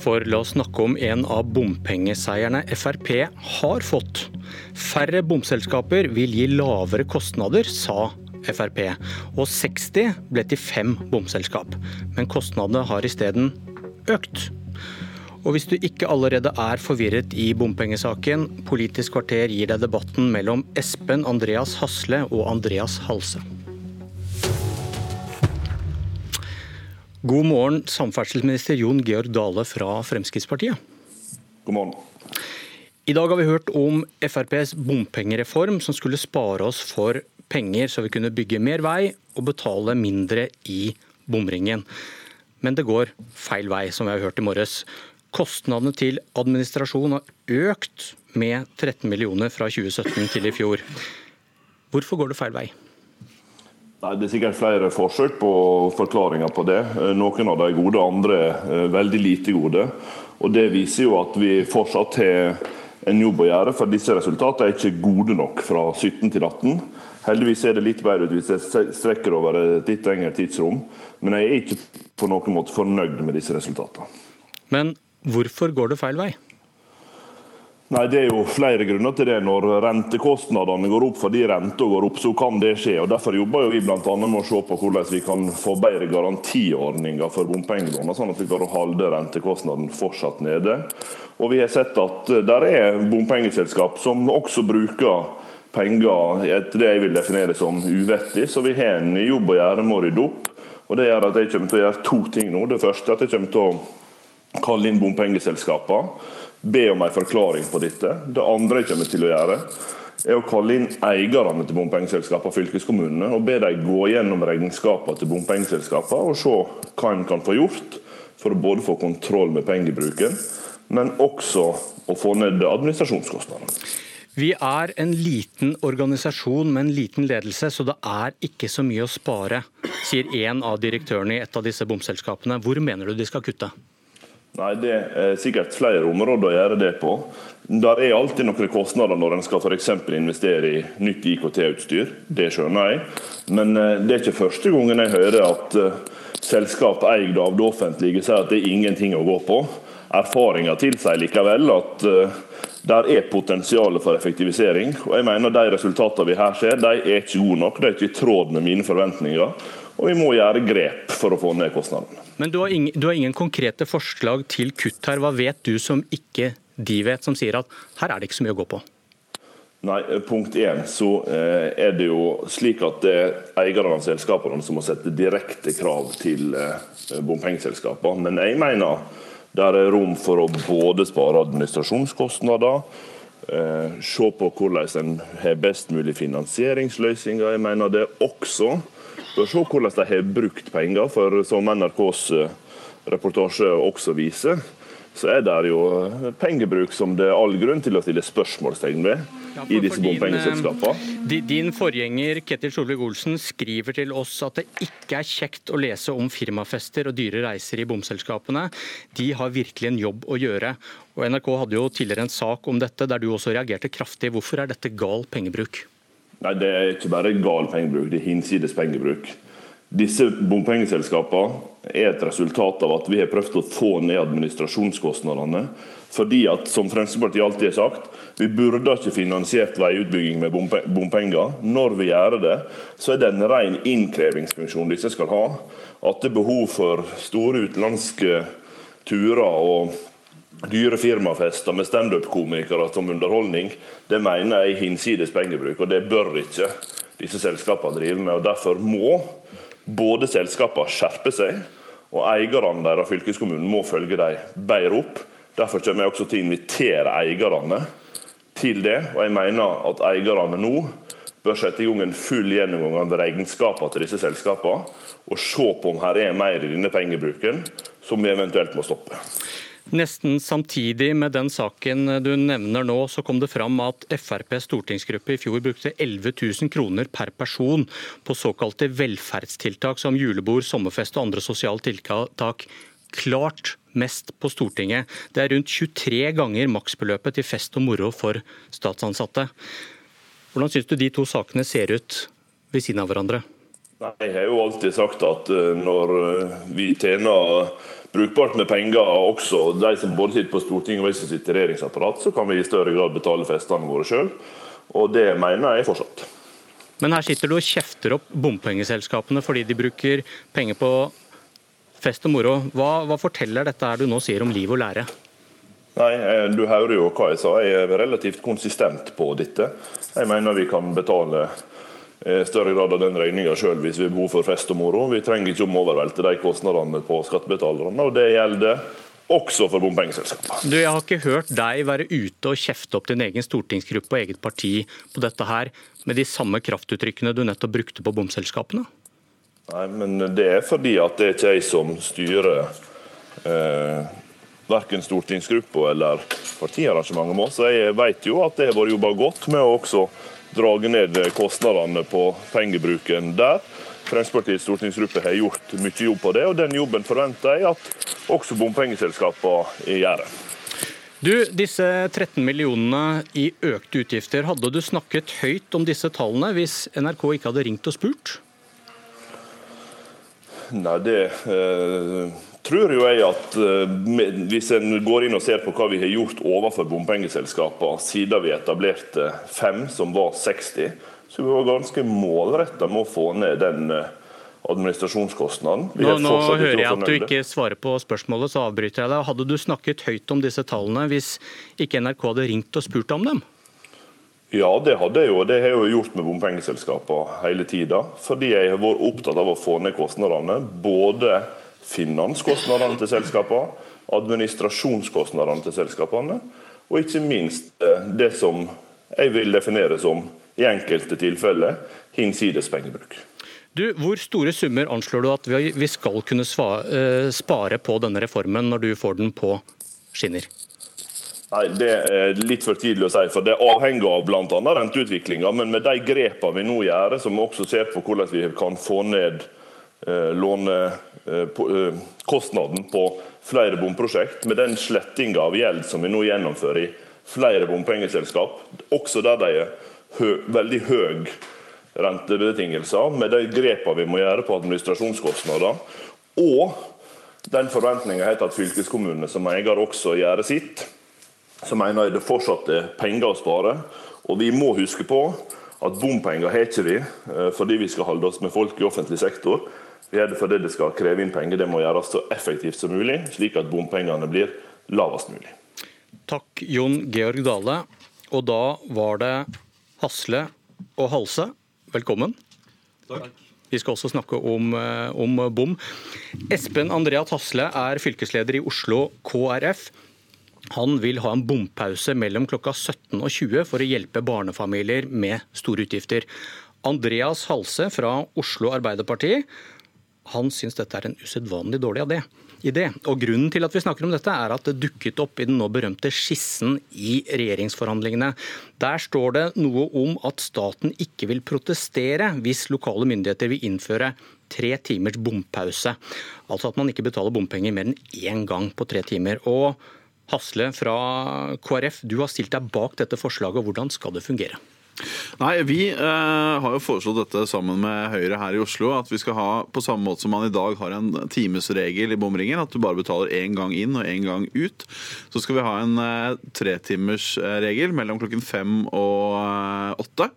For la oss snakke om en av bompengeseierne Frp har fått. Færre bomselskaper vil gi lavere kostnader, sa Frp. Og 60 ble til fem bomselskap. Men kostnadene har isteden økt. Og hvis du ikke allerede er forvirret i bompengesaken, Politisk kvarter gir deg debatten mellom Espen Andreas Hasle og Andreas Halse. God morgen, samferdselsminister Jon Georg Dale fra Fremskrittspartiet. God morgen. I dag har vi hørt om FrPs bompengereform som skulle spare oss for penger så vi kunne bygge mer vei og betale mindre i bomringen. Men det går feil vei, som vi har hørt i morges. Kostnadene til administrasjon har økt med 13 millioner fra 2017 til i fjor. Hvorfor går det feil vei? Nei, Det er sikkert flere forsøk på forklaringer på det. Eh, noen av de gode, andre er veldig lite gode. Og Det viser jo at vi fortsatt har en jobb å gjøre, for disse resultatene er ikke gode nok fra 17 til 18. Heldigvis er det litt bedre ut hvis jeg strekker over et litt lengre tidsrom. Men jeg er ikke på noen måte fornøyd med disse resultatene. Men hvorfor går det feil vei? Nei, Det er jo flere grunner til det. Når rentekostnadene går opp fordi renta går opp, så kan det skje. og Derfor jobber vi bl.a. med å se på hvordan vi kan få bedre garantiordninger for bompengelån, sånn at vi kan holde rentekostnaden fortsatt nede. Og Vi har sett at det er bompengeselskap som også bruker penger etter det jeg vil definere som uvettig, så vi har en jobb å gjøre med å rydde opp. Og Det gjør at jeg kommer til å gjøre to ting nå. Det første er at jeg kommer til å kalle inn bompengeselskapene be om en forklaring på dette. Det andre jeg kommer til å gjøre, er å kalle inn eierne til bompengeselskapene, fylkeskommunene, og be dem gå gjennom regnskapene til bompengeselskapene og se hva en kan få gjort for å både få kontroll med pengebruken, men også å få ned administrasjonskostnadene. Vi er en liten organisasjon med en liten ledelse, så det er ikke så mye å spare, sier en av direktørene i et av disse bomselskapene. Hvor mener du de skal kutte? Nei, Det er sikkert flere områder å gjøre det på. Der er alltid noen kostnader når en skal f.eks. investere i nytt IKT-utstyr. Det skjønner jeg. Men eh, det er ikke første gangen jeg hører at eh, selskap eid av det offentlige sier at det er ingenting å gå på. Erfaringa tilsier likevel at eh, der er potensial for effektivisering. og jeg mener De resultatene vi her ser, de er ikke gode nok. De er ikke i tråd med mine forventninger. Og vi må gjøre grep for å få ned kostnadene. Men du har, ingen, du har ingen konkrete forslag til kutt her. Hva vet du som ikke de vet, som sier at her er det ikke så mye å gå på? Nei, Punkt én så eh, er det jo slik at det er eierne av selskapene som må sette direkte krav til eh, bompengeselskapene. Men jeg mener det er rom for å både spare administrasjonskostnader, eh, se på hvordan en har best mulig finansieringsløsninger. Jeg mener det også bør se hvordan de har brukt penger. For som NRKs eh, reportasje også viser, så er det jo eh, pengebruk som det er all grunn til å stille spørsmålstegn ved. Ja, i disse bompengeselskapene. Din, din forgjenger Ketil Solvik-Olsen skriver til oss at det ikke er kjekt å lese om firmafester og dyre reiser i bomselskapene. De har virkelig en jobb å gjøre. Og NRK hadde jo tidligere en sak om dette, der du også reagerte kraftig. Hvorfor er dette gal pengebruk? Nei, Det er ikke bare gal pengebruk, det er hinsides pengebruk. Disse bompengeselskapene er et resultat av at vi har prøvd å få ned administrasjonskostnadene. Fordi at, som Fremskrittspartiet alltid har sagt, vi burde ikke finansiert veiutbygging med bompenger. Når vi gjør det, så er det en ren innkrevingsfunksjon disse skal ha. At det er behov for store utenlandske turer og dyre firmafester med standup-komikere som underholdning, det mener jeg hinsides pengebruk. og Det bør ikke disse selskapene drive med. og Derfor må både selskapene skjerpe seg, og eierne deres, fylkeskommunen, må følge dem bedre opp. Derfor kommer jeg også til å invitere eierne til det. Og jeg mener at eierne nå bør sette i gang en full gjennomgang av regnskapene til disse selskapene, og se på om her er mer i denne pengebruken som vi eventuelt må stoppe. Nesten samtidig med den saken du nevner nå, så kom det fram at FrPs stortingsgruppe i fjor brukte 11 000 kroner per person på såkalte velferdstiltak som julebord, sommerfest og andre sosiale tiltak. Klart mest på Stortinget. Det er rundt 23 ganger maksbeløpet til fest og moro for statsansatte. Hvordan syns du de to sakene ser ut ved siden av hverandre? Jeg har jo alltid sagt at eh, når eh, vi tjener brukbart med penger, også de som både sitter på Stortinget og de som sitter i regjeringsapparat, så kan vi i større grad betale festene våre sjøl. Og det mener jeg fortsatt. Men her sitter du og kjefter opp bompengeselskapene fordi de bruker penger på fest og moro. Hva, hva forteller dette her du nå sier om liv og lære? Nei, Du hører jo hva jeg sa. Jeg er relativt konsistent på dette. Jeg mener vi kan betale eh, større grad av den regninga sjøl hvis vi har behov for fest og moro. Vi trenger ikke å overvelte de kostnadene på skattebetalerne. og Det gjelder også for bompengeselskapene. Du, Jeg har ikke hørt deg være ute og kjefte opp din egen stortingsgruppe og eget parti på dette her, med de samme kraftuttrykkene du nettopp brukte på bomselskapene? Nei, men det er fordi at det er ikke jeg som styrer eh, verken stortingsgruppa eller partiarrangementet må. Så jeg vet jo at det har vært jobba godt med å også drage ned kostnadene på pengebruken der. Fremskrittspartiets stortingsgruppe har gjort mye jobb på det, og den jobben forventer jeg at også bompengeselskapene gjør. Du, Disse 13 millionene i økte utgifter, hadde du snakket høyt om disse tallene hvis NRK ikke hadde ringt og spurt? Nei, det eh, tror jo jeg at eh, hvis en går inn og ser på hva vi har gjort overfor bompengeselskapene siden vi etablerte fem, som var 60, så vi var ganske målretta med å få ned den eh, administrasjonskostnaden. Nå, nå hører jeg at du ikke svarer på spørsmålet, så avbryter jeg deg. Hadde du snakket høyt om disse tallene hvis ikke NRK hadde ringt og spurt om dem? Ja, det hadde jeg jo. Det har jeg jo gjort med bompengeselskapene hele tida. Fordi jeg har vært opptatt av å få ned kostnadene. Både finanskostnadene til selskapene, administrasjonskostnadene til selskapene, og ikke minst eh, det som jeg vil definere som i enkelte tilfeller hinsides pengebruk. Du, hvor store summer anslår du at vi skal kunne eh, spare på denne reformen når du får den på skinner? Nei, Det er litt for tidlig å si, for det avhenger av bl.a. renteutviklinga. Men med de grepene vi nå gjør, som også ser på hvordan vi kan få ned lånekostnaden eh, på flere bomprosjekt, med den slettinga av gjeld som vi nå gjennomfører i flere bompengeselskap, også der de er hø veldig høye rentebetingelser, med de grepene vi må gjøre på administrasjonskostnader, og den forventninga heter at fylkeskommunene som eier også gjør sitt, så mener jeg det fortsatt er penger å spare. Og vi må huske på at bompenger har ikke vi eh, fordi vi skal holde oss med folk i offentlig sektor. Vi er det fordi det skal kreve inn penger. Det må gjøres så effektivt som mulig, slik at bompengene blir lavest mulig. Takk, Jon Georg Dale. Og da var det Hasle og Halse. Velkommen. Takk. Vi skal også snakke om, eh, om bom. Espen Andreas Hasle er fylkesleder i Oslo KrF. Han vil ha en bompause mellom klokka 17 og 20 for å hjelpe barnefamilier med store utgifter. Andreas Halse fra Oslo Arbeiderparti han syns dette er en usedvanlig dårlig idé. Og Grunnen til at vi snakker om dette, er at det dukket opp i den nå berømte skissen i regjeringsforhandlingene. Der står det noe om at staten ikke vil protestere hvis lokale myndigheter vil innføre tre timers bompause. Altså at man ikke betaler bompenger mer enn én gang på tre timer. Og Hasle fra KrF, du har stilt deg bak dette forslaget. Hvordan skal det fungere? Nei, Vi eh, har jo foreslått dette sammen med Høyre her i Oslo. At vi skal ha på samme måte som man i dag har en timesregel i bomringen, at du bare betaler én gang inn og én gang ut. Så skal vi ha en eh, tretimersregel mellom klokken fem og eh, åtte.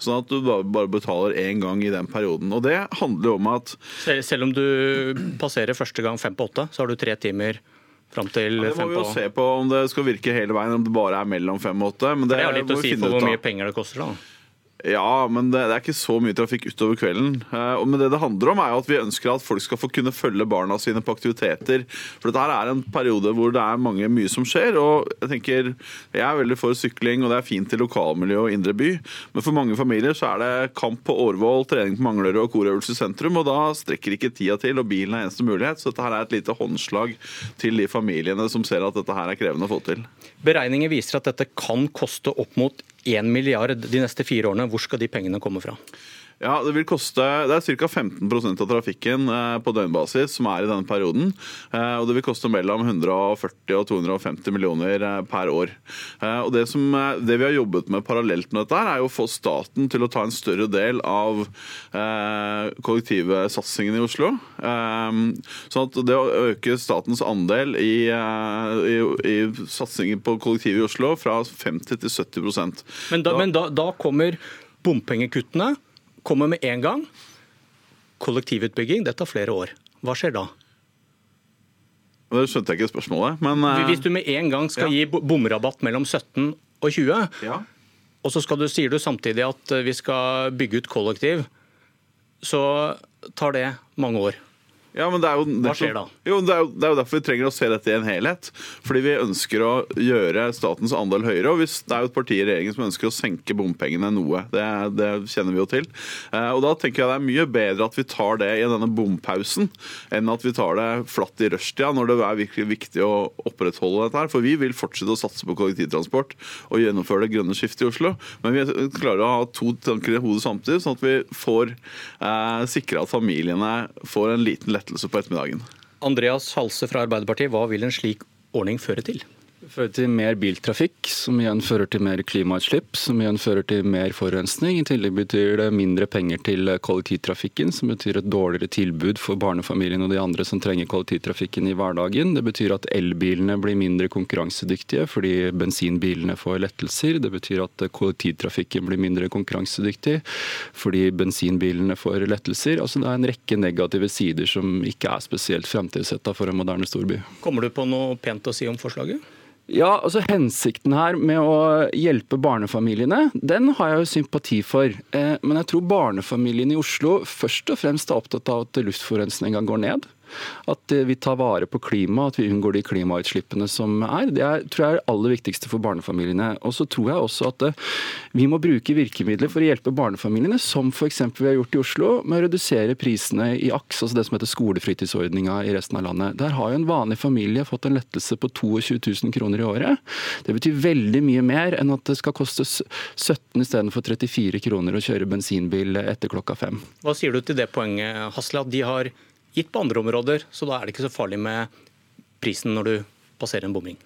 Sånn at du bare, betaler én gang i den perioden. Og det handler jo om at Selv om du passerer første gang fem på åtte, så har du tre timer Fram til ja, det må vi jo se på om det skal virke hele veien, om det bare er mellom fem og åtte. det, det har litt å si for hvor mye penger det koster. da. Ja, men det, det, er ikke så mye trafikk utover kvelden. Eh, men det det handler om er jo at vi ønsker at folk skal få kunne følge barna sine på aktiviteter. For dette her er en periode hvor det er mange, mye som skjer. og Jeg tenker, jeg er veldig for sykling, og det er fint i lokalmiljø og indre by. Men for mange familier så er det kamp på Årvoll, trening på Manglerud og korøvelse i sentrum. Og da strekker ikke tida til, og bilen er eneste mulighet. Så dette her er et lite håndslag til de familiene som ser at dette her er krevende å få til. Beregninger viser at dette kan koste opp mot 1 milliard de neste fire årene. Hvor skal de pengene komme fra? Ja, Det vil koste, det er ca. 15% av trafikken eh, på døgnbasis som er i denne perioden. Eh, og Det vil koste mellom 140 og 250 millioner eh, per år. Og det, som, det vi har jobbet med parallelt med dette, er å få staten til å ta en større del av kollektivsatsingen i Oslo. Sånn at det å øke statens andel i, i, i satsingen på kollektiv i Oslo fra 50 til 70% Men da, da, men da, da kommer bompengekuttene kommer med en gang. Kollektivutbygging, det tar flere år. Hva skjer da? Det skjønte jeg ikke spørsmålet, men Hvis du med en gang skal ja. gi bomrabatt mellom 17 og 20, ja. og så du, sier du samtidig at vi skal bygge ut kollektiv, så tar det mange år. Ja, men det er jo, Hva skjer da? Jo, det, er jo, det er jo derfor vi trenger å se dette i en helhet. Fordi vi ønsker å gjøre statens andel høyere. og hvis Det er jo et parti i regjeringen som ønsker å senke bompengene noe. Det, det kjenner vi jo til. Eh, og Da tenker jeg det er mye bedre at vi tar det i denne bompausen, enn at vi tar det flatt i rushtida når det er virkelig viktig å opprettholde dette. her. For vi vil fortsette å satse på kollektivtransport og gjennomføre det grønne skiftet i Oslo. Men vi klarer å ha to tanker i hodet samtidig, sånn at vi får eh, sikre at familiene får en liten lettelse lettelse på ettermiddagen. Andreas Halse fra Arbeiderpartiet, hva vil en slik ordning føre til? Fører til mer biltrafikk, som igjen fører til mer klimautslipp, som igjen fører til mer forurensning. I tillegg betyr det mindre penger til kollektivtrafikken, som betyr et dårligere tilbud for barnefamilien og de andre som trenger kollektivtrafikken i hverdagen. Det betyr at elbilene blir mindre konkurransedyktige fordi bensinbilene får lettelser. Det betyr at kollektivtrafikken blir mindre konkurransedyktig fordi bensinbilene får lettelser. Altså Det er en rekke negative sider som ikke er spesielt fremtidsretta for en moderne storby. Kommer du på noe pent å si om forslaget? Ja, altså Hensikten her med å hjelpe barnefamiliene, den har jeg jo sympati for. Eh, men jeg tror barnefamiliene i Oslo først og fremst er opptatt av at luftforurensninga går ned. At eh, vi tar vare på klimaet, at vi unngår de klimautslippene som er. Det er, tror jeg er det aller viktigste for barnefamiliene. Og så tror jeg også at eh, vi må bruke virkemidler for å hjelpe barnefamiliene, som f.eks. vi har gjort i Oslo, med å redusere prisene i AKS, altså det som heter skolefritidsordninga i resten av landet. Der har jo en vanlig familie fått en lettelse på 22 000 kroner i året. Det betyr veldig mye mer enn at det skal koste 17 istedenfor 34 kroner å kjøre bensinbil etter klokka fem. Hva sier du til det poenget, Hasle, at de har gitt på andre områder, så da er det ikke så farlig med prisen når du passerer en bomring.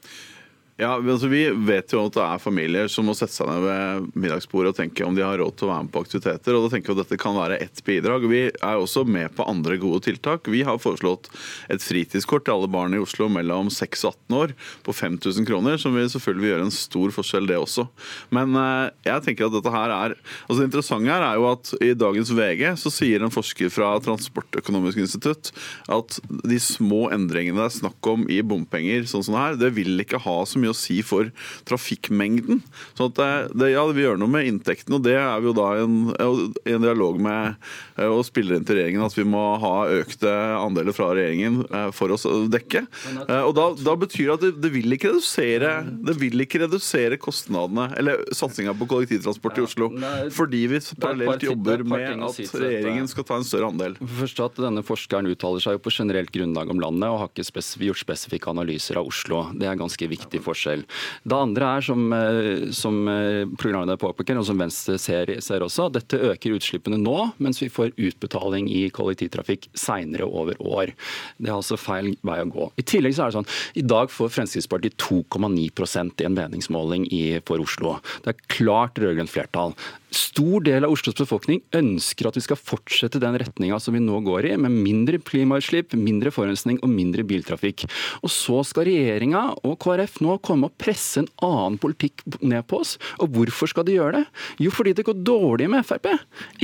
Ja, altså Vi vet jo at det er familier som må sette seg ned ved middagsbordet og tenke om de har råd til å være med på aktiviteter. og da tenker jeg at Dette kan være ett bidrag. Vi er også med på andre gode tiltak. Vi har foreslått et fritidskort til alle barn i Oslo mellom 6 og 18 år på 5000 kroner, som vil selvfølgelig gjøre en stor forskjell, det også. Men eh, jeg tenker at dette her er altså Det interessante her er jo at i dagens VG så sier en forsker fra Transportøkonomisk institutt at de små endringene det er snakk om i bompenger, sånn som det her, det vil ikke ha så mye mye å si for trafikkmengden. Så det, det, ja, vi gjør noe med inntektene, og det er vi jo da i en, en, dialog med eh, og spiller inn til regjeringen at vi må ha økte andeler fra regjeringen for for å dekke. Eh, og da, da betyr det at det, det, vil ikke redusere, det vil ikke redusere kostnadene, eller satsinga på kollektivtransport i Oslo, fordi vi parallelt jobber med at regjeringen skal ta en større andel. Først at Denne forskeren uttaler seg jo på generelt grunnlag om landet og har ikke gjort spesifikke analyser av Oslo. Det er ganske viktig for forskjell. Det andre er, som, eh, som eh, programmet påpeker, og som Venstre ser, ser, også, at dette øker utslippene nå, mens vi får utbetaling i kollektivtrafikk seinere over år. Det er altså feil vei å gå. I tillegg så er det sånn, i dag får Fremskrittspartiet 2,9% i en meningsmåling i, for Oslo. Det er klart rød-grønt flertall stor del av Oslos befolkning ønsker at vi skal fortsette den retninga som vi nå går i, med mindre klimautslipp, mindre forurensning og mindre biltrafikk. Og så skal regjeringa og KrF nå komme og presse en annen politikk ned på oss. Og hvorfor skal de gjøre det? Jo, fordi det går dårlig med Frp.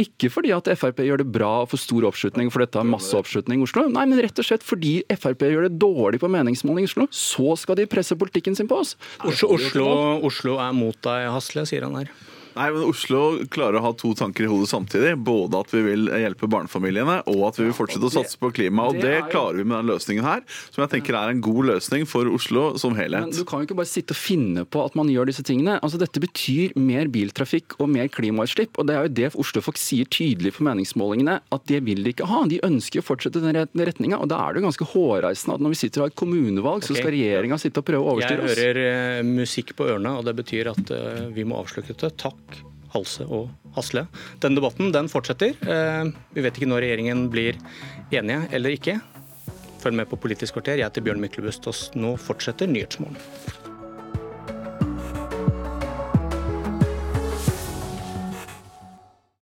Ikke fordi at Frp gjør det bra og får stor oppslutning, for dette har masse oppslutning i Oslo. Nei, men rett og slett fordi Frp gjør det dårlig på meningsmåling i Oslo. Så skal de presse politikken sin på oss. Oslo, Oslo, Oslo er mot deg, Hasle, sier han her. Nei, men Oslo klarer å ha to tanker i hodet samtidig. Både at vi vil hjelpe barnefamiliene, og at vi vil fortsette å satse på klima. Og det klarer vi med den løsningen her, som jeg tenker er en god løsning for Oslo som helhet. Men Du kan jo ikke bare sitte og finne på at man gjør disse tingene. Altså, Dette betyr mer biltrafikk og mer klimautslipp. Og det er jo det Oslo-folk sier tydelig på meningsmålingene, at det vil de ikke ha. De ønsker å fortsette den retninga. Og da er det jo ganske hårreisende at når vi sitter og har et kommunevalg, okay. så skal regjeringa sitte og prøve å overstyre oss. Jeg hører uh, musikk på ørene, og det betyr at uh, vi må avslutte. Takk Halse og Hasle. Denne debatten den fortsetter. Eh, vi vet ikke når regjeringen blir enige eller ikke. Følg med på Politisk kvarter. Jeg heter Bjørn Myklebust, nå fortsetter Nyhetsmorgen.